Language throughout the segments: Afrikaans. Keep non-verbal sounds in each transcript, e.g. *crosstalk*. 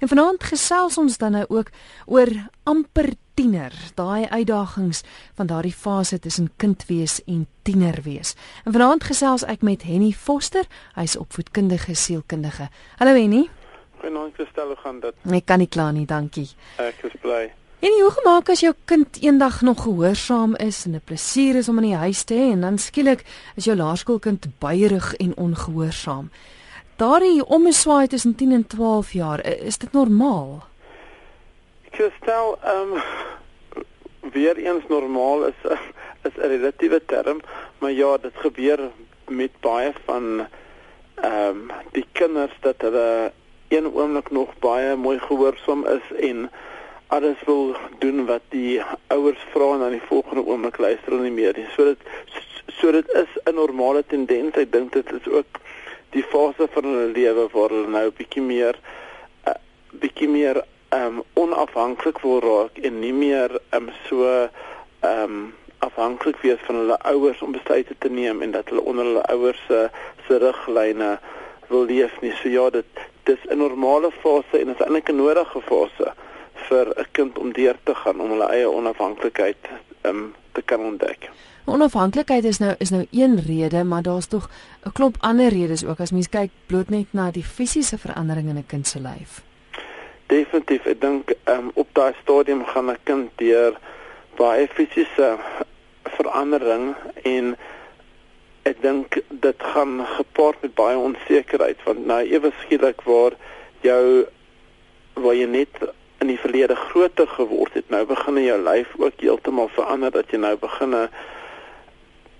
En vanaand gesels ons dan nou ook oor amper tiener, daai uitdagings van daardie fase tussen kind wees en tiener wees. En vanaand gesels ek met Henny Foster, hy's opvoedkundige sielkundige. Hallo Henny. Goeienaand Christel, hoe gaan dit? Ek kan nie kla nie, dankie. Ek is bly. En hoe gemaak as jou kind eendag nog gehoorsaam is en 'n plesier is om in die huis te hê en dan skielik is jou laerskoolkind baierig en ongehoorsaam? Daardie omswaai tussen 10 en 12 jaar, is dit normaal? Ek stel ehm um, weer eens normaal is is 'n relatiewe term, maar ja, dit gebeur met baie van ehm um, die kinders dat hulle een oomblik nog baie mooi gehoorsaam is en alles wil doen wat die ouers vra en dan die volgende oomblik luister hulle nie meer nie. So dit so dit is 'n normale tendens. Ek dink dit is ook die fase van hulle lewe waar hulle nou bietjie meer uh, bietjie meer um onafhanklik wil raak en nie meer um so um afhanklik wees van hulle ouers om besluite te neem en dat hulle onder hulle ouers se se riglyne wil leef nie. So ja, dit dis 'n normale fase en is eintlik 'n nodige fase vir 'n kind om deur te gaan om hulle eie onafhanklikheid um te kan ontdek. Onafhanklikheid is nou is nou een rede, maar daar's tog 'n klomp ander redes ook as mens kyk bloot net na die fisiese verandering in 'n kind se lyf. Definitief, ek dink um, op daai stadium gaan 'n kind deur baie fisiese verandering en ek dink dit gaan gepaard met baie onsekerheid want nou ewe skielik waar jou waar jy net in die verlede groter geword het, nou begin jou lyf ook heeltemal verander dat jy nou begin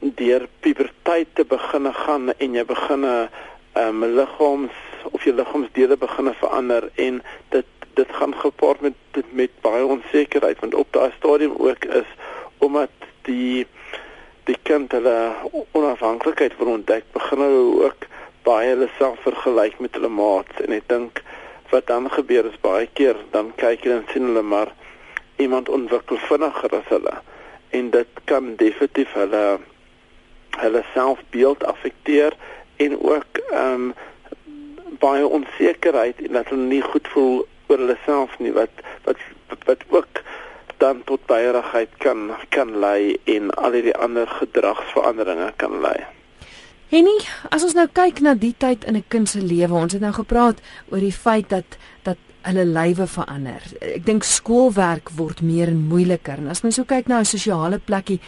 deur puberteit te begin gaan en jy begin 'n um, liggaams of jou liggaamsdele begin verander en dit dit gaan gepaard met met baie onsekerheid want op daai stadium ook is omdat die die kind hulle onafhanklikheid wil ontdek begin hulle ook baie hulle self vergelyk met hulle maats en ek dink wat dan gebeur is baie keer dan kyk jy en sien hulle maar iemand ontwikkel vinniger as hulle en dit kan definitief hulle hulle selfbeeld affekteer en ook ehm um, baie onsekerheid en dat hulle nie goed voel oor hulle self nie wat wat wat ook dan tot baierigheid kan kan lei en al die ander gedragsveranderinge kan lei. Henny, as ons nou kyk na die tyd in 'n kind se lewe, ons het nou gepraat oor die feit dat dat hulle lywe verander. Ek dink skoolwerk word meer en moeiliker. En as mens so kyk na 'n sosiale plekkie,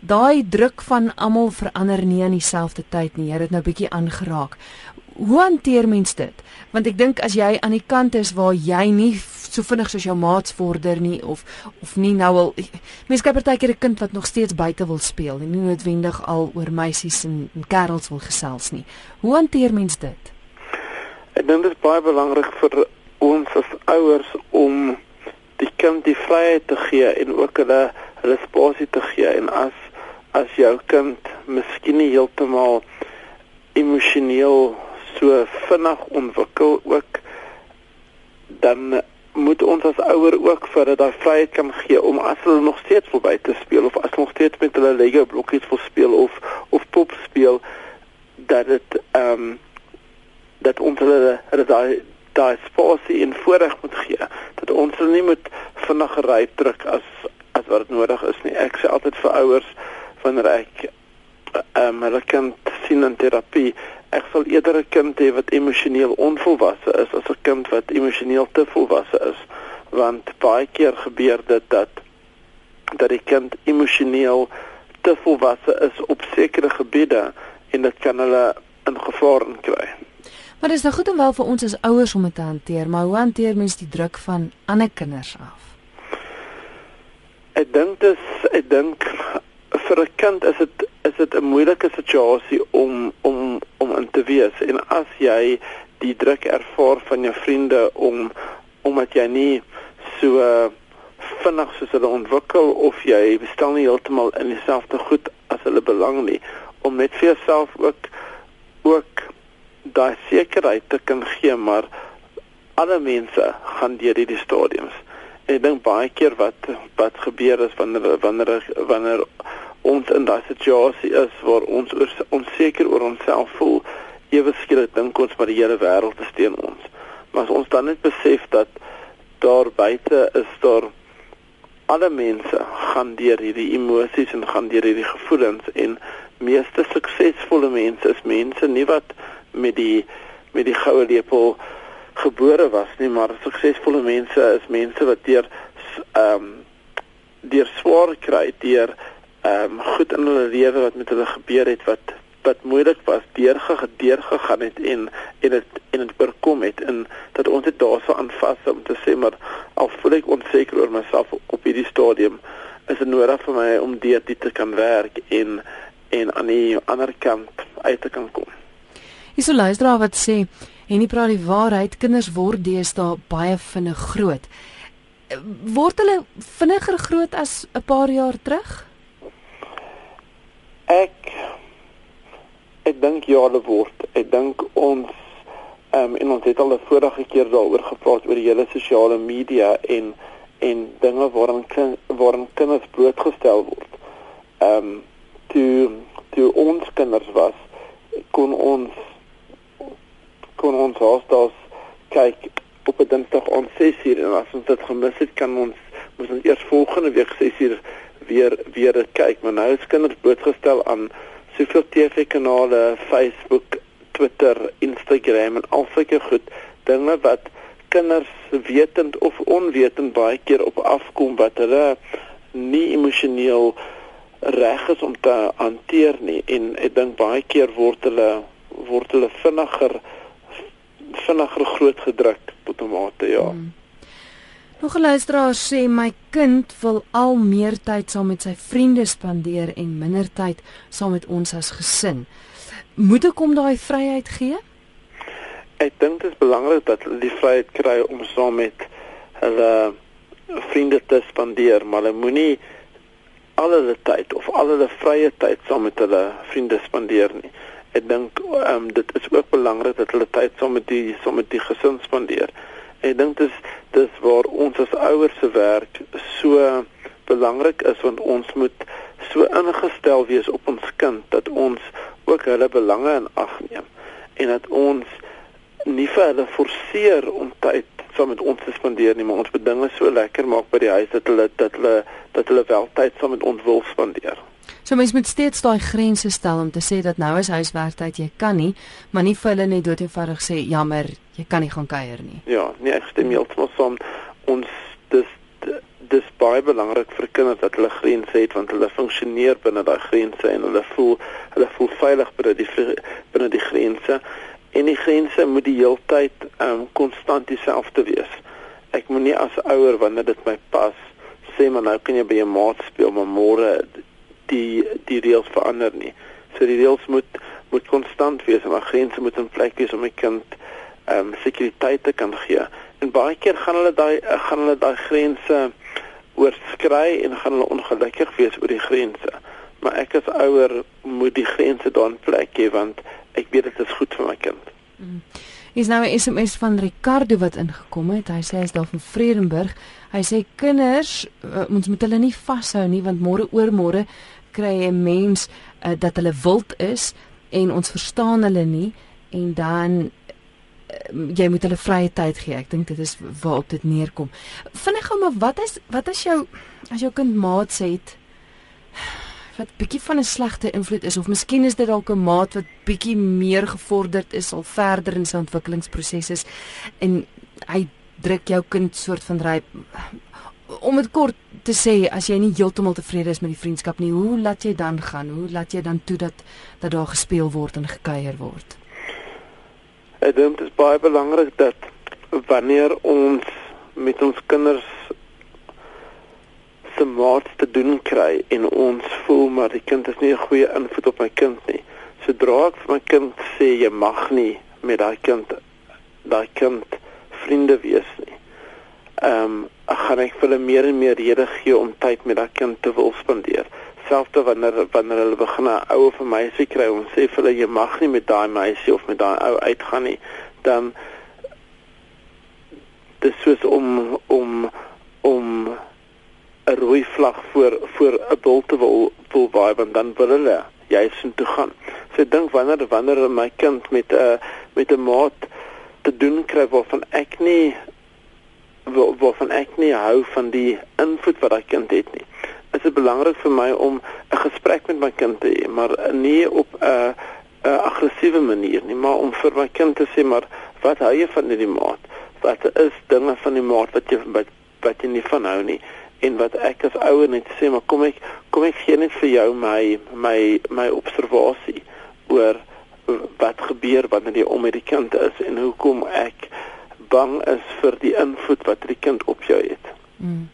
daai druk van almal verander nie aan dieselfde tyd nie. Jy het dit nou bietjie aangeraak. Hoe hanteer mens dit? Want ek dink as jy aan die kant is waar jy nie so vinnig soos jou maats vorder nie of of nie nou al mens kyk partykeer 'n kind wat nog steeds buite wil speel en nie noodwendig al oor meisies en, en kerels wil gesels nie. Hoe hanteer mens dit? Ek dink dit is baie belangrik vir ons as ouers om die kind die vryheid te gee en ook hulle hulle spasie te gee en as as jou kind miskien nie heeltemal emosioneel so vinnig ontwikkel ook dan moet ons as ouer ook vir hulle daai vryheid kan gee om as hulle nog steeds wil buite speel of as hulle nog steeds met hulle Lego blokkies wil speel of of pop speel dat dit ehm um, dat ons hulle hulle daai daai spasie en voorreg moet gee dat ons hulle nie moet vinnig ry druk as as wat nodig is nie. Ek sê altyd vir ouers wanneer ek ehm um, hulle kind sien in terapie, ek sal eerder 'n kind hê wat emosioneel onvolwasse is as 'n kind wat emosioneel te volwasse is, want baie keer gebeur dit dat dat die kind emosioneel te volwasse is op sekere gebiede en dit kan hulle in gevaar kry. Maar dit is nou goed om wel vir ons as ouers om dit te hanteer, maar hoe hanteer mens die druk van ander kinders af? Ek dink dis ek dink vir 'n kind is dit is dit 'n moeilike situasie om in te wees. En as jy die druk ervaar van jou vriende om omdat jy nie so uh, vinnig soos hulle ontwikkel of jy bestel nie heeltemal in dieselfde goed as hulle belang nie om net vir jouself ook ook daai sekerheid te kan gee maar alle mense gaan deur hierdie stadiums. En ek dink baie keer wat wat gebeur is wanneer wanneer wanneer ons in daai situasie is waar ons onseker oor onsself voel, ewe skielik dink ons maar die hele wêreld is teen ons. Maar as ons dan net besef dat daar buite is daar alle mense gaan deur hierdie emosies en gaan deur hierdie gevoelens en meeste suksesvolle mense is mense nie wat met die met die goue lepel gebore was nie, maar suksesvolle mense is mense wat deur ehm um, deur swaar kry, deur ehm um, goed in hulle lewe wat met hulle gebeur het wat wat moeilik was, deurgedeur gegaan het en en dit en dit oorkom het en dat ons dit daarso aanvas om te sê maar al voel ek onseker oor myself op hierdie stadium is dit nodig vir my om deur dit te kan werk en en aan die ander kant uit te kan kom. Hierso luisteraar wat sê en nie praat die waarheid kinders word deesdae baie vinnig groot. Word hulle vinniger groot as 'n paar jaar terug? Ek ek dink ja hulle word. Ek dink ons ehm um, en ons het al 'n vorige keer daaroor gepraat oor die hele sosiale media en en dinge waaraan waaraan kinders blootgestel word. Ehm um, toe toe ons kinders was kon ons kon ons hostels kyk op 'n dinsdag om 6uur en as ons dit gemis het kan ons moet ons eers volgende week 6uur weer weer dit kyk maar nou is kinders blootgestel aan soveel TV-kanale, Facebook, Twitter, Instagram en al sulke goed dinge wat kinders wetend of onwetend baie keer op afkom wat hulle nie emosioneel reg is om te hanteer nie en ek dink baie keer word hulle word hulle vinniger vinniger groot gedruk tot 'n mate ja. Hmm. Nog 'n luisteraar sê my kind wil al meer tyd saam met sy vriende spandeer en minder tyd saam met ons as gesin. Moet ek hom daai vryheid gee? Ek dink dit is belangrik dat hulle die vryheid kry om saam met hulle vriende te spandeer, maar hulle moenie al hulle tyd of al hulle vrye tyd saam met hulle vriende spandeer nie ek dink ehm um, dit is ook belangrik dat hulle tyd saam met die saam met die gesin spandeer. Ek dink dis dis waar ons as ouers se werk so belangrik is want ons moet so ingestel wees op ons kind dat ons ook hulle belange in ag neem en dat ons nie vir hulle forceer om tyd saam met ons te spandeer nie, maar ons moet dinge so lekker maak by die huis dat hulle dat hulle dat hulle wel tyd saam met ons wil spandeer. So mens moet steeds daai grense stel om te sê dat nou is huiswerktyd, jy kan nie, maar nie vir hulle net doeteenvoudig sê jammer, jy kan nie gaan kuier nie. Ja, nee, ek stem heeltemal saam. Ons dis dis baie belangrik vir kinders dat hulle grense het want hulle funksioneer binne daai grense en hulle voel hulle voel veilig binne die binne die grense en die grense moet die heeltyd ehm um, konstant dieselfde wees. Ek moenie as ouer wanneer dit my pas sê maar nou kan jy by jou maat speel maar môre die die reëls verander nie. So die reëls moet moet konstant wees en maar grense moet in plek wees om my kind ehm um, sekuriteit te kan gee. En baie keer gaan hulle daai gaan hulle daai grense oorskry en gaan hulle ongelukkig wees oor die grense. Maar ek as ouer moet die grense dan plek gee want ek weet dit is goed vir my kind. Mm. Is nou 'n SMS van Ricardo wat ingekom het. Hy sê hy's daar van Vredenburg. Hy sê kinders, uh, ons moet hulle nie vashou nie want môre oormôre kry 'n mens uh, dat hulle wild is en ons verstaan hulle nie en dan uh, jy moet hulle vrye tyd gee. Ek dink dit is waarop dit neerkom. Vind ek gou maar wat is wat as jou as jou kind maats het wat bietjie van 'n slegte invloed is of miskien is dit dalk 'n maat wat bietjie meer gevorderd is al verder in sy ontwikkelingsproses is en hy druk jou kind soort van ryp om dit kort te sê as jy nie heeltemal tevrede is met die vriendskap nie hoe laat jy dan gaan hoe laat jy dan toe dat dat daar gespeel word en gekuier word Ek dink dit is baie belangrik dat wanneer ons met ons kinders se maat te doen kry en ons voel maar die kind is nie 'n goeie invloed op my kind nie. Sodra ek vir my kind sê jy mag nie met daai kind daai kind vriende wees nie. Ehm um, gaan ek vir hulle meer en meer rede gee om tyd met daai kind te wil spandeer. Selfs wanneer wanneer hulle begin 'n ou of 'n meisie kry en sê vir hulle jy mag nie met daai meisie of met daai ou uitgaan nie, dan dis soos om om om 'n rooi vlag voor voor 'n bul te wil wil waai want dan wil hulle jy sien toe gaan. So ek dink wanneer wanneer my kind met 'n uh, met 'n maat te doen kry waarvan ek nie waarvan ek nie hou van die invloed wat daai kind het nie. Is dit belangrik vir my om 'n gesprek met my kind te hê, maar nie op 'n 'n aggressiewe manier nie, maar om vir my kind te sê maar wat hou jy van hierdie maat? Wat is dinge van die maat wat jy wat, wat jy nie van hou nie? En wat ek as ouer net sê, maar kom ek kom ek gee net vir jou my my my observasie oor wat gebeur wanneer jy om met die kind is en hoekom ek bang is vir die invloed wat die kind op jou het. Mm.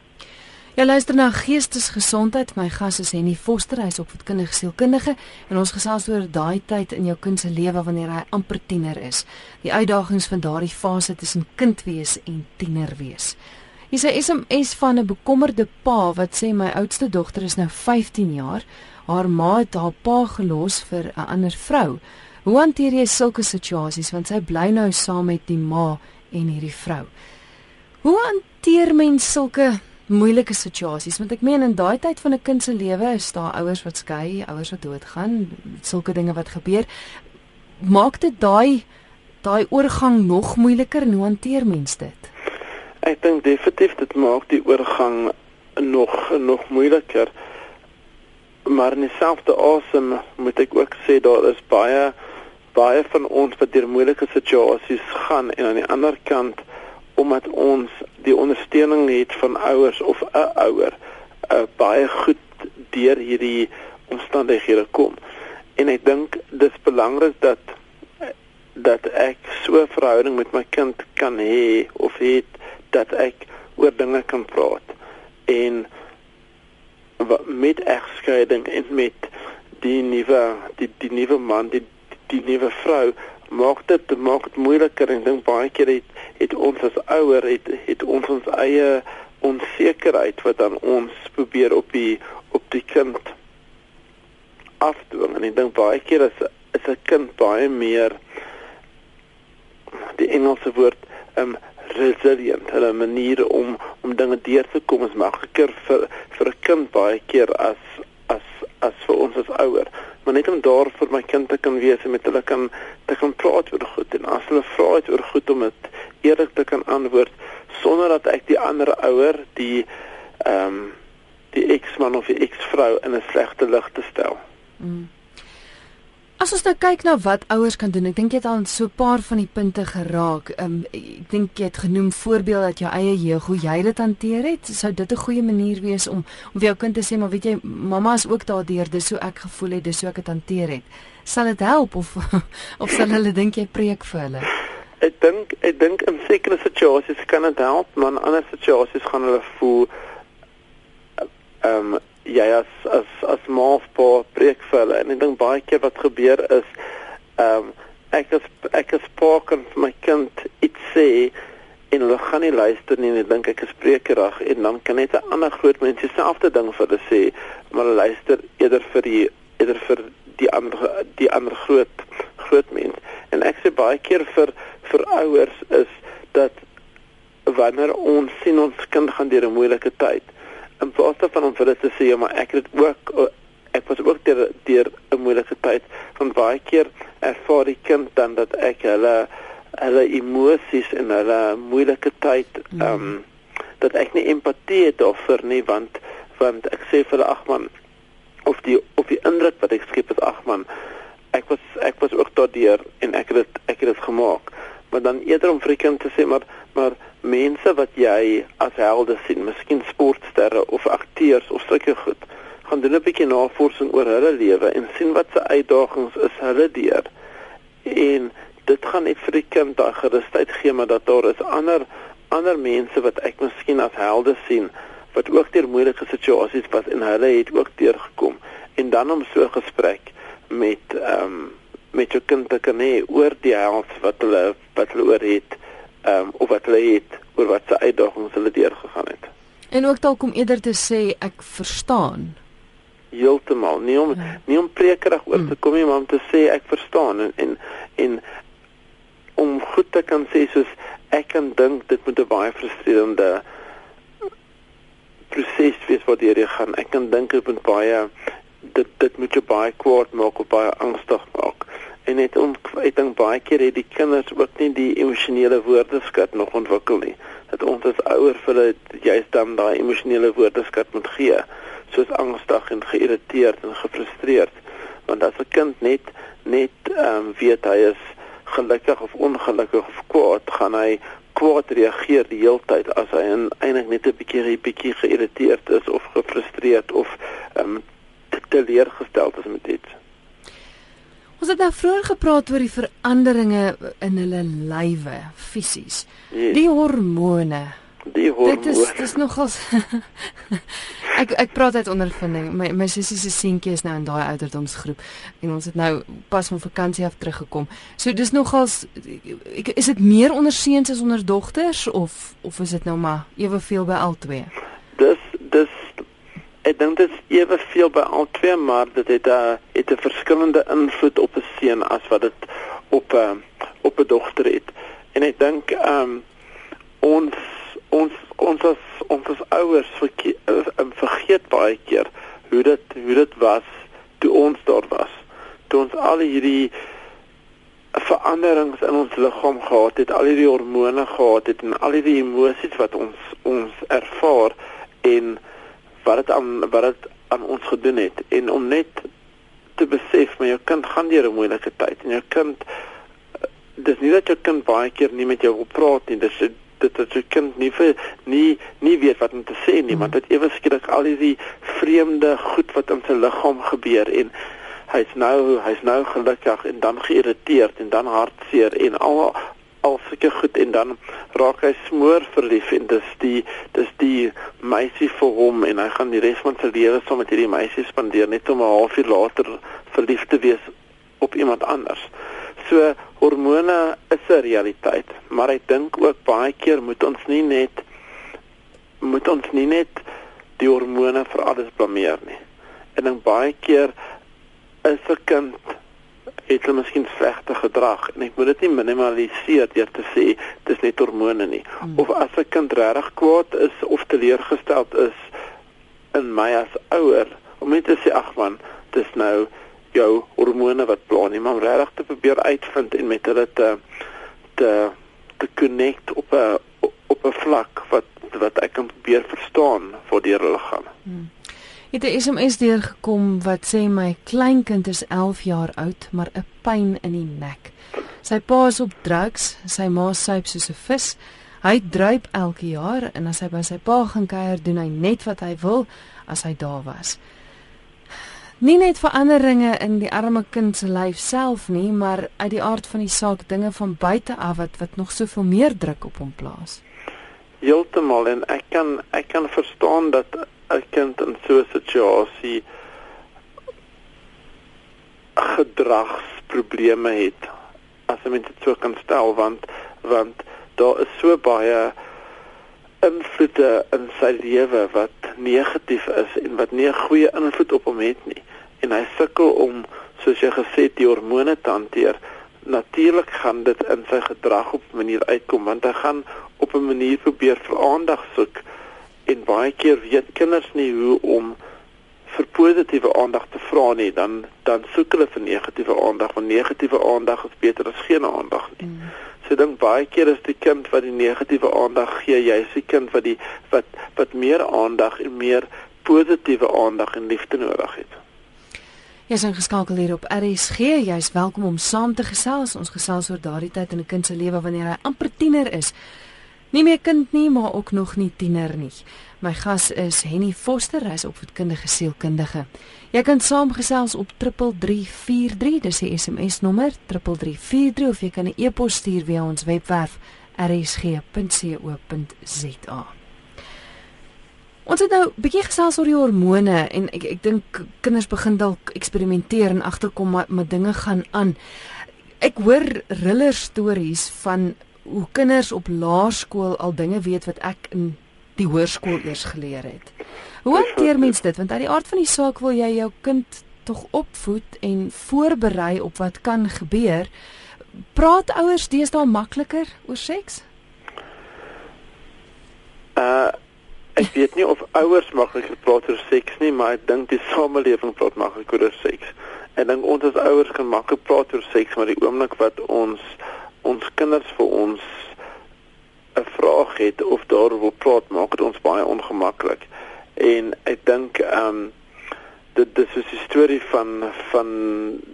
Ja luister na geestesgesondheid. My gas is Henny Foster, hy's opvoedkundige sielkundige en ons gesels oor daai tyd in jou kind se lewe wanneer hy amper tiener is. Die uitdagings van daardie fase tussen kind wees en tiener wees. Hier is 'n SMS van 'n bekommerde pa wat sê my oudste dogter is nou 15 jaar. Haar ma het haar pa gelos vir 'n ander vrou. Hoe hanteer jy sulke situasies want sy bly nou saam met die ma en hierdie vrou. Hoe hanteer mens sulke moeilike situasies? Want ek meen in daai tyd van 'n kind se lewe is daar ouers wat skei, ouers wat doodgaan, sulke dinge wat gebeur. Maak dit daai daai oorgang nog moeiliker hoe hanteer mens dit? Ek dink definitief dit maak die oorgang nog nog moeiliker. Maar in dieselfde asem moet ek ook sê daar is baie baie van ons wat deur moeilike situasies gaan en aan die ander kant omdat ons die ondersteuning het van ouers of 'n ouer uh, baie goed deur hierdie omstandighede kom. En ek dink dis belangrik dat dat ek so 'n verhouding met my kind kan hê of het dat ek oor dinge kan praat. En met egskeiding en met die nuwe die die nuwe man die die nuwe vrou maak dit maak dit moeiliker en dink baie keer het het ons as ouer het het ons ons eie onsekerheid wat dan ons probeer op die op die kind afdwing. En ek dink baie keer is is 'n kind baie meer die Engelse woord um resilient, 'n manier om om dinge deur te kom is makliker vir vir 'n kind baie keer as as as vir ons as ouer maar net om daar vir my kind te kan wees en met hulle kan te kan praat oor goed en as hulle vra het oor goed om dit eerlik te kan antwoord sonder dat ek die ander ouer die ehm um, die eksman of die eksvrou in 'n slegte lig te stel. Mm. As ons nou kyk na wat ouers kan doen, ek dink jy het al so 'n paar van die punte geraak. Um, ek dink jy het genoem voorbeeld dat jou eie jeug hoe jy dit hanteer het. Sou dit 'n goeie manier wees om om vir jou kind te sê, maar weet jy, mamma is ook daardeur, dis so ek gevoel het, dis so ek dit hanteer het. Sal dit help of *laughs* of sal hulle dink jy preek vir hulle? Ek dink ek dink in sekere situasies kan dit help, maar in ander situasies gaan hulle voel ehm um, jy as as as maafpa preek vir hulle. En ek dink baie keer wat gebeur is ehm um, ek as ek as pa kan vir my kind iets sê en hulle gaan nie luister nie en ek dink ek is prekerig en dan kan net 'n ander groot mens dieselfde ding vir hulle sê maar hulle luister eerder vir die eerder vir die ander die ander groot groot mens. En ek sê baie keer vir vir ouers is dat wanneer ons sien ons kind gaan deur 'n moeilike tyd in plaas daarvan om vir hulle te sê ja, maar ek het ook ek was ook deur deur 'n moeilike tyd van baie keer ervaar die kind dan dat ek hulle hulle emosies en hulle moeilike tyd mm. ehm um, dat ek nie empatie het offer nie want want ek sê vir ag man of die of die indruk wat ek skep is ag man ek was ek was ook daardeur en ek het dit ek het dit gemaak maar dan eerder om vir die kind te sê maar maar mense wat jy as helde sien, miskien sportsterre of akteurs of sulke goed, gaan doen 'n bietjie navorsing oor hulle lewe en sien wat se uitdagings is hulle deur. En dit gaan net vir die kind daai gerusheid gee maar dat daar is ander ander mense wat ek miskien as helde sien wat ook deur moeilike situasies was en hulle het ook deurgekom en dan om so 'n gesprek met ehm um, met jou kind te kan hê oor die hels wat hulle wat hulle oor het ehm um, of wat hulle het oor wat se uitdagings hulle deurgegaan het. En ook dalk om eerder te sê ek verstaan. Heeltemal, nie om ja. nie om prekerig oor te mm. kom nie, maar om te sê ek verstaan en en en om goed te kan sê soos ek kan dink dit moet 'n baie frustrerende proses wees wat jy gaan. Ek kan dink dit moet baie dit dit moet jou baie kwaad maak of baie angstig maak En net om ek dink baie keer het die kinders ook nie die emosionele woordeskat nog ontwikkel nie. Dat ons as ouers vir hulle juist dan daai emosionele woordeskat moet gee, soos angstig en geïrriteerd en gefrustreerd. Want as 'n kind net net ehm um, weet hy is gelukkig of ongelukkig of kwaad, gaan hy kwaad reageer die hele tyd as hy eintlik net 'n bietjie 'n bietjie geïrriteerd is of gefrustreerd of ehm um, teleurgesteld is met iets. Ons het nou vroeër gepraat oor die veranderinge in hulle lywe fisies. Yes. Die hormone die hormoon. Dit is dis nogals *laughs* Ek ek praat uit ondervinding. My my sussie se seentjie is nou in daai ouderdomsgroep en ons het nou pas van vakansie af teruggekom. So dis nogals ek is dit meer onder seuns as onder dogters of of is dit nou maar eweveel by al twee? Dis dis ek dink dit is eweveel by al twee, maar dit het 'n het 'n verskillende invloed op 'n seun as wat dit op 'n op 'n dogter het. En ek dink ehm um, ons ons ons as ons as ouers vergeet, uh, vergeet baie keer hoe dit hoe dit was toe ons daar was. Toe ons al hierdie veranderings in ons liggaam gehad het, al hierdie hormone gehad het en al hierdie emosies wat ons ons ervaar en wat dit aan wat dit aan ons gedoen het en om net te besef maar jou kind gaan deur 'n moeilike tyd en jou kind dis nie dat jou kind baie keer nie met jou wil praat nie dis dit dat jou kind nie vir nie nie weet wat om te sê nie, mm. want dit ewe skielik al die vreemde goed wat in sy liggaam gebeur en hy's nou hy's nou gelukkig en dan geïrriteerd en dan hartseer en al al sulke goed en dan raak hy smoor verlief en dis die dis die meisie vir hom en hy gaan die res van sy lewe saam met hierdie meisie spandeer net om 'n halfuur later verlief te wees op iemand anders. So hormone is 'n realiteit, maar ek dink ook baie keer moet ons nie net moet ons nie net die hormone vir alles blameer nie. En dan baie keer is 'n kind het hulle miskien slegte gedrag en ek moet dit nie minimaliseer deur te sê dis net hormone nie. Hmm. Of as 'n kind regtig kwaad is of teleurgesteld is in my as ouer, om net te sê ag man, dis nou jou hormone wat pla nie, maar om regtig te probeer uitvind en met hulle te te te connect op 'n op 'n vlak wat wat ek kan probeer verstaan vir die hulle gaan. Hmm. Het 'n SMS deurgekom wat sê my kleinkind is 11 jaar oud, maar 'n pyn in die nek. Sy pa is op drugs, sy ma suip soos 'n vis. Hy druip elke jaar en as hy by sy pa gaan kuier, doen hy net wat hy wil as hy daar was nie net veranderinge in die arme kind se lyf self nie, maar uit die aard van die saak dinge van buite af wat wat nog soveel meer druk op hom plaas. Heeltemal en ek kan ek kan verstaan dat 'n kind in so 'n situasie gedragsprobleme het as jy dit sou kan stel want want daar is so baie invloede in sy lewe wat negatief is en wat nie 'n goeie invloed op hom het nie en hy sukkel om soos jy gesê die hormone te hanteer natuurlik gaan dit in sy gedrag op 'n manier uitkom want hy gaan op 'n manier probeer vir aandag soek en baie keer weet kinders nie hoe om vir positiewe aandag te vra nie dan dan soek hulle vir negatiewe aandag want negatiewe aandag is beter as geen aandag nie. Mm. So dink baie keer is die kind wat die negatiewe aandag gee, jy is die kind wat die wat wat meer aandag en meer positiewe aandag en liefde nodig het. Jy's ingeskakel hier op RSG. Jy's welkom om saam te gesels. Ons gesels oor daardie tyd in 'n kind se lewe wanneer hy amper tiener is. Nie meer kind nie, maar ook nog nie tiener nie. My gas is Henny Foster, hy's opvoedkundige sielkundige. Jy kan saamgesels op 3343, dis die SMS nommer 3343 of jy kan 'n e-pos stuur via ons webwerf rsg.co.za. Ons het nou 'n bietjie gesels oor die hormone en ek ek dink kinders begin dalk eksperimenteer en agterkom maar met dinge gaan aan. Ek hoor riller stories van hoe kinders op laerskool al dinge weet wat ek in die hoërskool eers geleer het. Hoe hanteer mens dit? Want uit die aard van die saak wil jy jou kind tog opvoed en voorberei op wat kan gebeur. Praat ouers deesdae makliker oor seks? Uh ek weet nie of ouers makliker praat oor seks nie, maar ek dink die samelewing praat makliker oor seks. Ek dink ons as ouers kan maklik praat oor seks, maar die oomblik wat ons ons kinders vir ons 'n vraag het of daaroor praat, maak dit ons baie ongemaklik. En ek dink ehm um, dit dis 'n storie van van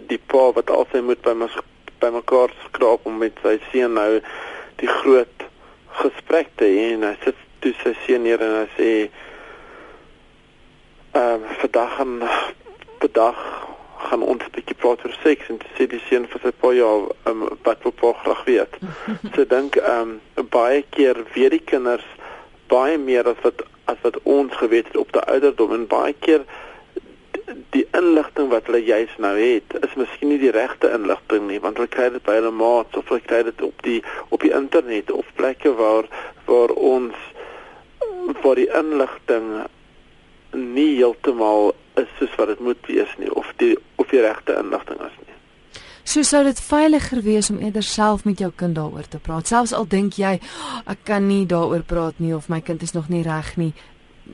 die pa wat altyd moet by my by mekaar skraap om met sy seun nou die groot gesprek te hê en hy sit toe sy seun neer en hy sê ehm uh, vandag en vandag gaan ons 'n bietjie praat oor seks en sê die seun vir sy pa ja um, wat wil pa graag weet. *laughs* so dink ehm um, baie keer weet die kinders baie meer as wat as wat ons geweet het op die ouderdom en baie keer die inligting wat hulle juis nou het is miskien nie die regte inligting nie want hulle kry dit by hulle maats of hulle kry dit op die op die internet of plekke waar waar ons vir die inligting nie heeltemal is soos wat dit moet wees nie of die of die regte inligting is nie. So sou dit veiliger wees om eerder self met jou kind daaroor te praat. Selfs al dink jy oh, ek kan nie daaroor praat nie of my kind is nog nie reg nie,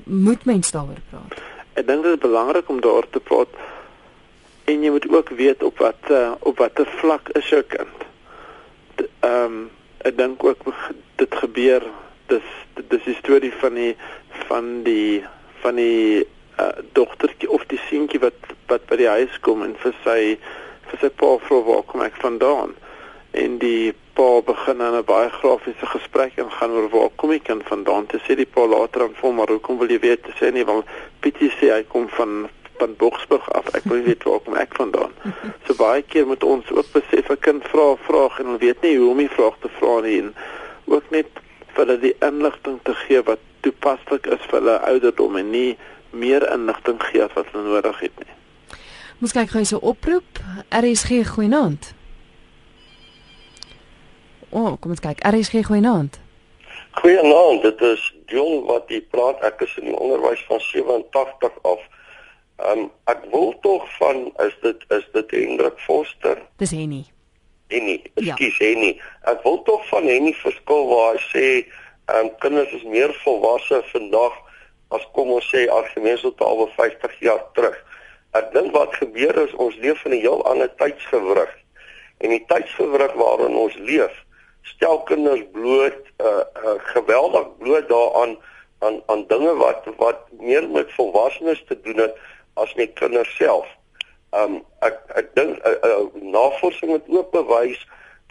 moet mens daaroor praat. Ek dink dit is belangrik om daaroor te praat en jy moet ook weet op wat uh, op watter vlak is jou kind. Ehm um, ek dink ook dit gebeur dis dis die storie van die van die van die uh, dogtertjie of die seentjie wat wat by die huis kom en vir sy vir sy pa vra waar kom ek vandaan? En die pa begin aan 'n baie grafiese gesprek en gaan oor waar kom ek vandaan? Te sê die pa later aan vol maar hoekom wil jy weet? Te sê nie want Pietie sê hy kom van van Boksburg af. Ek wil weet waar kom ek vandaan. So baie keer moet ons ook besef 'n kind vra vrae en hulle weet nie hoe om die vraag te vra nie ook net vir hulle die inligting te gee wat toepaslik is vir hulle ouderdom en nie meer inligting gee as wat hulle nodig het nie. Moes kyk gou so oproep. RSG goeienaand. O, oh, kom ons kyk. RSG goeienaand. Goeienaand. Dit is Dion wat jy praat. Ek is in die onderwys van 87 af. Ehm um, ek wil tog van is dit is dit Hendrik Foster. Dis Henny. Henny. Ekskuus ja. Henny. Ek wil tog van Henny verskil waar hy sê ehm um, kinders is meer volwasse vandag as kom ons sê argumente tot al 50 jaar terug. Ek dink wat gebeur is ons leef in 'n heel ander tydsgewrig. En die tydsgewrig waarin ons leef, stel kinders bloot uh, uh, geweldig bloot daaraan aan aan dinge wat wat meer met volwassenes te doen het as met kinders self. Um ek ek dink uh, uh, navorsing het ook bewys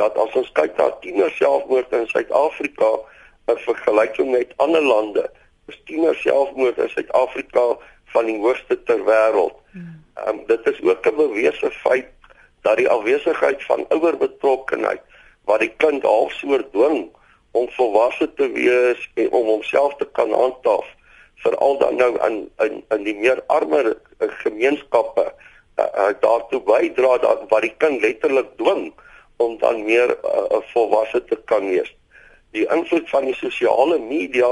dat as ons kyk na tieners selfmoord in Suid-Afrika in vergelyking met ander lande, is tiener selfmoord in Suid-Afrika van die hoogste ter wêreld. Hmm. Ehm um, dit is ook 'n bewese feit dat die afwesigheid van ouer betrokkenheid wat die kind half soort dwing om volwasse te wees en om homself te kan handhaaf veral dan nou in in in die meer armer eh, gemeenskappe uh, uh, daartoe bydra dat wat die kind letterlik dwing om dan meer 'n uh, volwasse te kan wees. Die invloed van die sosiale media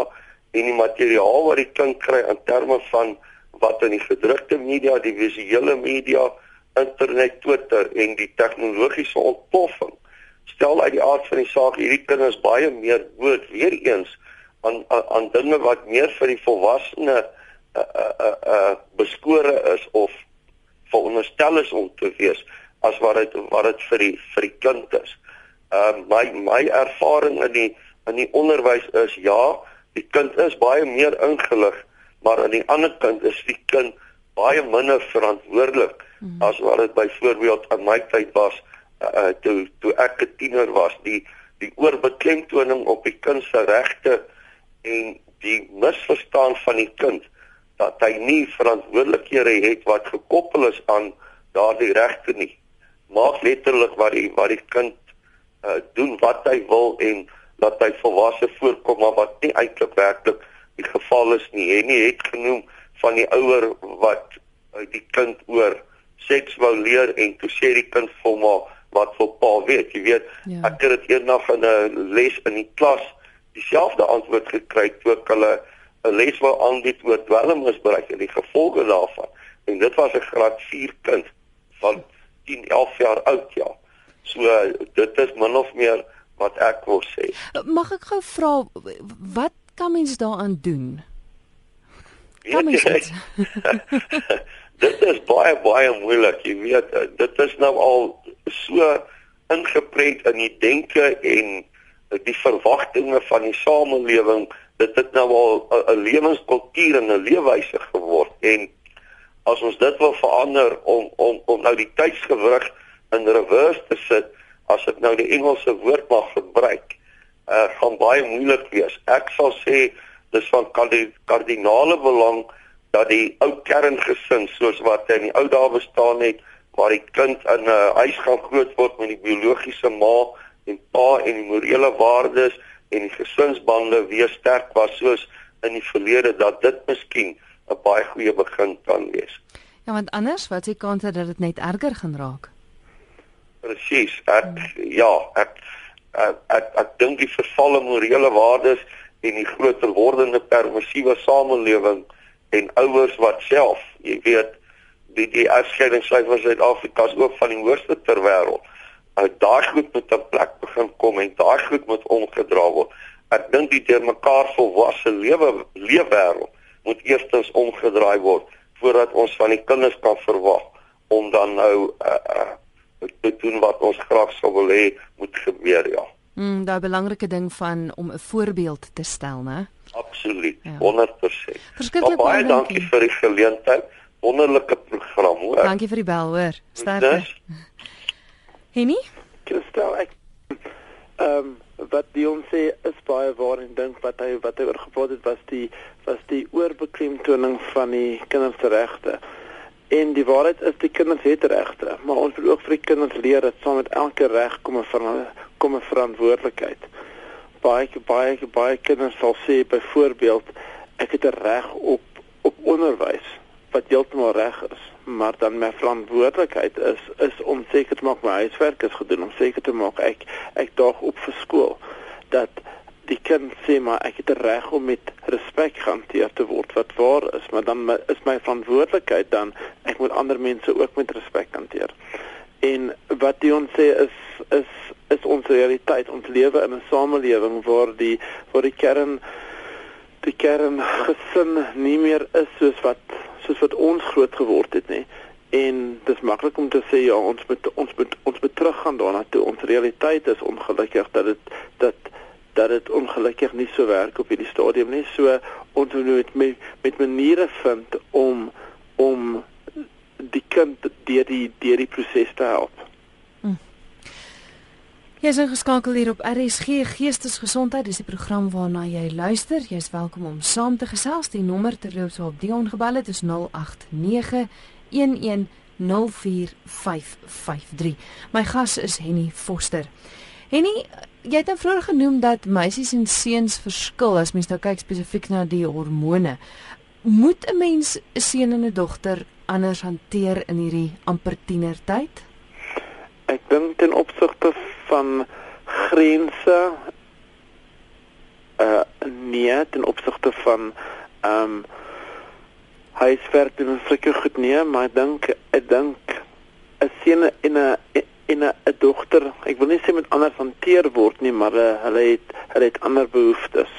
en die materiaal wat die kind kry in terme van wat in die gedrukte media, die visuele media, internet, Twitter en die tegnologiese ontploffing stel uit die aard van die saak hierdie kinders baie meer woord weer eens aan aan, aan dinge wat meer vir die volwassene uh, uh, uh, uh, beskore is of veronderstel is om te wees as wat dit wat dit vir die vir die kind is. Ehm uh, my my ervaring in die in die onderwys is ja, die kind is baie meer ingelig, maar aan die ander kant is die kind baie minder verantwoordelik mm. as wat dit byvoorbeeld aan my tyd was uh, toe toe ek 'n tiener was. Die die oorbeklemtoning op die kind se regte en die misverstaan van die kind dat hy nie verantwoordelikhede het wat gekoppel is aan daardie regte nie. Maak letterlik wat die wat die kind uh, doen wat hy wil en dat hy volwasse voorkom maar wat nie eintlik werklik die geval is nie. Hy nie het genoem van die ouer wat uh, die kind oor seks wou leer en toe sê die kind vir hom wat vir pa weet. Jy weet, ja. ek het dit eendag in 'n les in die klas dieselfde antwoord gekry toe ek hulle 'n les wou aanbied oor dwelmmisbruik en die gevolge daarvan. En dit was 'n graad 4 kind van 10, 11 jaar oud ja. So dit is min of meer wat ek wil sê. Mag ek gou vra wat kan mens daaraan doen? Kan mens *laughs* dit is baie baie moeilik, jy weet, eh, dit is nou al so ingeprent in die denke en die verwagtinge van die samelewing dit het nou al 'n lewenskultuur en 'n leefwyse geword en as ons dit wil verander om om om nou die tydsgewrig in reverse te sit as ek nou die Engelse woord mag gebruik uh gaan baie moeilik wees. Ek sal sê dis van kardinale belang dat die ou kerngesin soos wat in die ou dae bestaan het waar die kind in 'n huis gaan groot word met die biologiese ma en pa en die morele waardes en die gesinsbande weer sterk was soos in die verlede dat dit miskien 'n baie goeie begin kan wees. Ja, want anders wat se kans dat dit net erger gaan raak? Presies. Ek hmm. ja, ek ek ek, ek dink die vervalle morele waardes en die groter wordende permissiewe samelewing en ouers wat self, jy weet, die die afskeidingssyfers in Suid-Afrika is ook van die hoogste ter wêreld uit daai goed moet 'n plek begin kom en daai goed moet omgedra word. Ek dink die teer mekaar volwasse lewe leefwêreld moet eerstens omgedraai word voordat ons van die kinders kan verwag om dan nou uh, uh, te doen wat ons graag sou wil hê moet gebeur ja. Mm, daai belangrike ding van om 'n voorbeeld te stel, né? Absoluut. Ja. 100%. Verskriklik baie dankie vir die geleentheid. Wonderlike program, hoor. Dankie vir die bel, hoor. Sterkte. Henny? Kristel, ek ehm um, wat Dion sê is baie waar en dink wat hy wat hy oorgepraat het was die was die oorbeklemtoning van die kinders se regte. En die waarheid is die kinders het regte, maar ons moet ook vir die kinders leer dat saam met elke reg kom 'n van kom 'n verantwoordelikheid. Baie baie baie kinders sal sê byvoorbeeld ek het 'n reg op op onderwys wat heeltemal reg is maar dan my verantwoordelikheid is is om seker te maak my huiswerk is gedoen om seker te maak ek ek daag op vir skool dat die kind sê maar ek het reg om met respek gehanteer te word wat waar is. Maar dan is my verantwoordelikheid dan ek moet ander mense ook met respek hanteer. En wat die ons sê is is is ons realiteit. Ons lewe in 'n samelewing waar die waar die kern die kern gesin nie meer is soos wat soos wat ons groot geword het nê. En dis maklik om te sê ja ons moet ons moet ons moet teruggaan daarna toe. Ons realiteit is ongelukkig dat dit dat dat dit ongelukkig nie so werk op hierdie stadium nie. So ons moet met met maniere vind om om die kind deur die deur die proses te help Jy is ingeskakel hier op RSG Geestesgesondheid. Dis die program waarna jy luister. Jy's welkom om saam te gesels. Die nommer ter loop so op Dion gebel het is 089 110453. My gas is Henny Foster. Henny, jy het nou vroeër genoem dat meisies en seuns verskil as mens nou kyk spesifiek na die hormone. Moet 'n mens 'n seun en 'n dogter anders hanteer in hierdie amper tienertyd? Ek dink ten opsigte van grense uh nee ten opsigte van ehm um, huiswerk doen sulke goed nee, maar ek dink ek dink 'n seun en 'n en 'n dogter, ek wil nie sê met anders hanteer word nie, maar uh, hulle het hulle het ander behoeftes.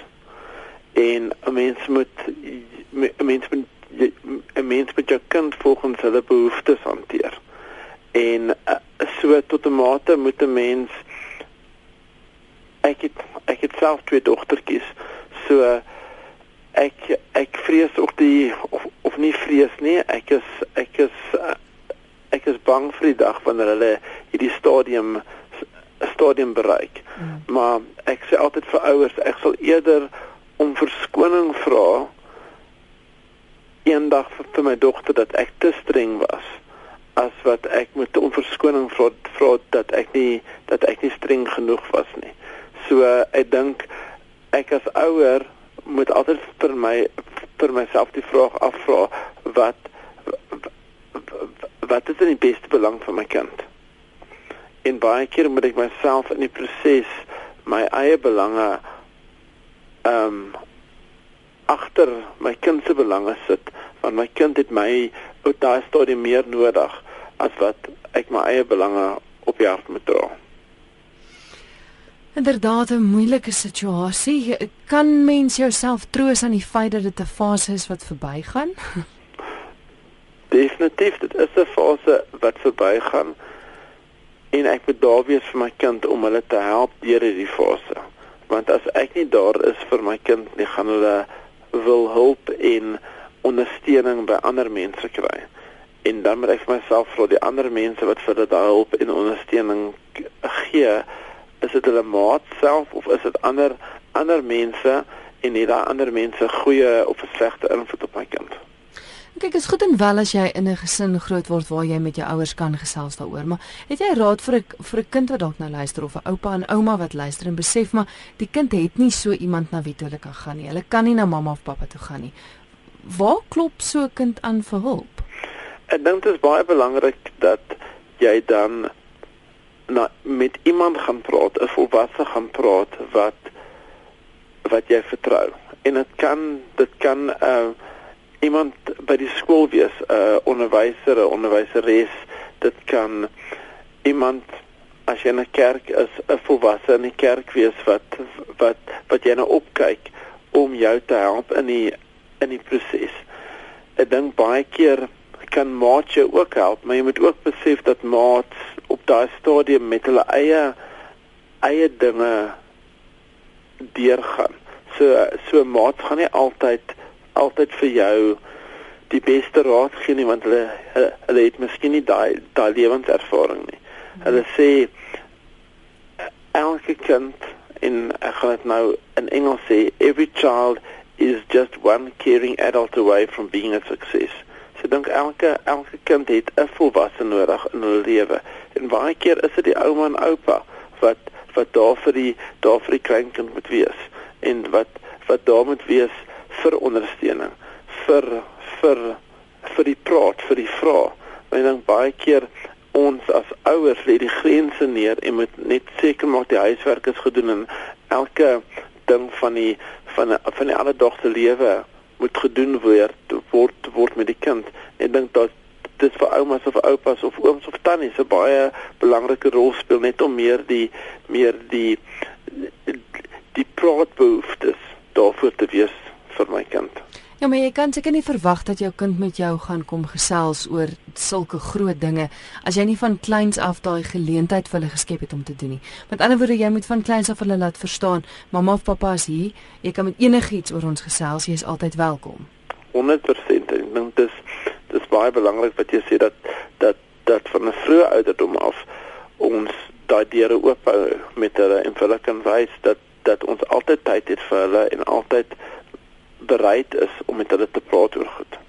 En 'n mens moet 'n mens moet 'n mens moet jou kind volgens hulle behoeftes hanteer. En uh, so tot 'n mate moet 'n mens ek het ek het self twee dogtertjies. So ek ek vrees ook die of, of nie vrees nie. Ek is ek is ek is bang vir die dag wanneer hulle hierdie stadium stadium bereik. Mm. Maar ek sê altyd vir ouers, ek sal eerder om verskoning vra eendag vir, vir my dogter dat ek te streng was as wat ek moet om verskoning vra vra dat ek nie dat ek nie streng genoeg was nie. So ek dink ek as ouer moet altyd vir my vir myself die vraag afvra wat wat is in die beste belang van my kind? En baie keer moet ek myself in die proses my eie belange ehm um, agter my kind se belange sit want my kind het my op daai stadium meer nodig as wat ek my eie belange op die hart moet dra. Inderdaad 'n moeilike situasie. Kan mens jouself troos aan die feit dat dit 'n fase is wat verbygaan? *laughs* Definitief, dit is 'n fase wat verbygaan en ek moet daar wees vir my kind om hulle te help deur hierdie fase. Want as ek nie daar is vir my kind nie, gaan hulle wil hulp en ondersteuning by ander mense kry. En dan moet ek vir myself vra die ander mense wat vir hulle hulp en ondersteuning gee, is dit hulle maat self of is dit ander ander mense en nie daai ander mense goeie of slegte invloed op my kind? Kyk, is goed en wel as jy in 'n gesin groot word waar jy met jou ouers kan gesels daaroor, maar het jy raad vir 'n vir 'n kind wat dalk nou luister of 'n oupa en ouma wat luister en besef maar die kind het nie so iemand na wie toe hulle kan gaan nie. Hulle kan nie na mamma of pappa toe gaan nie. Waar klop so 'n kind aan vir hulp? Ek dink dit is baie belangrik dat jy dan na met iemand gaan praat, 'n volwasse gaan praat wat wat jy vertrou. En dit kan dit kan uh, iemand by die skool wees, 'n uh, onderwyser, 'n onderwyseres, dit kan iemand as jy in 'n kerk is, 'n volwasse in die kerk wees wat wat wat jy nou opkyk om jou te help in die in die proses. Ek dink baie keer kan maats jou ook help, maar jy moet ook besef dat maats op daai stadium met hulle eie eie dinge deurgaan. So so maats gaan nie altyd altyd vir jou die beste raad gee nie want hulle hulle het miskien nie daai daai lewenservaring nie. Hulle sê elke kind in ek gaan dit nou in Engels sê every child is just one caring adult away from being a success. So dink elke elke kind het 'n volwasse nodig in hulle lewe. En baie keer is dit die ouma en oupa wat wat daar vir die daar vir die kleinkind moet wees en wat wat daar moet wees vir ondersteuning, vir vir vir die praat, vir die vra. Want dan baie keer ons as ouers lê die grense neer en moet net seker maak die huiswerk is gedoen en elke ding van die van die, van die alledaagse lewe moet gedoen word word word met die kind. Ek dink dat dit vir oumas of oupas of ooms of tannies 'n baie belangrike rol speel net om meer die meer die die praatbehoeftes daarvoor te wees vir my kind. Ja, maar jy kan seker nie verwag dat jou kind met jou gaan kom gesels oor sulke groot dinge as jy nie van kleins af daai geleentheid vir hulle geskep het om te doen nie. Met ander woorde, jy moet van kleins af hulle laat verstaan, mamma of pappa is hier, jy kan met enigiets oor ons gesels, jy is altyd welkom. 100%. Ek dink dis dis baie belangrik wat jy sê dat dat dat van 'n vroeë ouderdom af ons daai deure oop hou met hulle en vir hulle kan wys dat dat ons altyd tyd het vir hulle en altyd bereid is om met hulle te praat oor goed.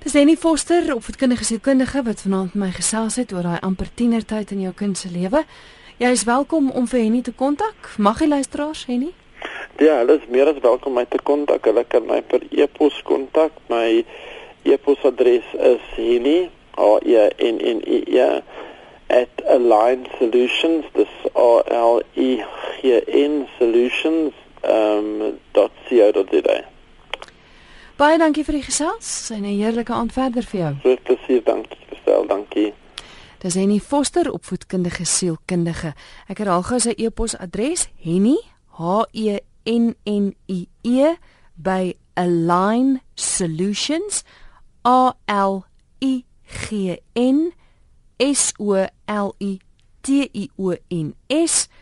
Dis Annie Foster, opvoedkundige sielkundige wat vanaand my gesels het oor daai amper tienertyd in jou kind se lewe. Jy is welkom om vir Henny te kontak. Mag jy luisteraars, Henny? Ja, hulle is meer as welkom om my te kontak. Hulle kan my per e-pos kontak. My e-posadres is henny, h e n n e -E, at align solutions dis r l e g n solutions um .co.za. Baie dankie vir die gesels en 'n heerlike aand verder vir jou. Groot plesier, dankie. Bestel, dankie. Dis Henny Foster, opvoedkundige sielkundige. Ek herhaal gou sy e-posadres: henny h e n n i e by align solutions a l i g n s o l u t i o n s.co.za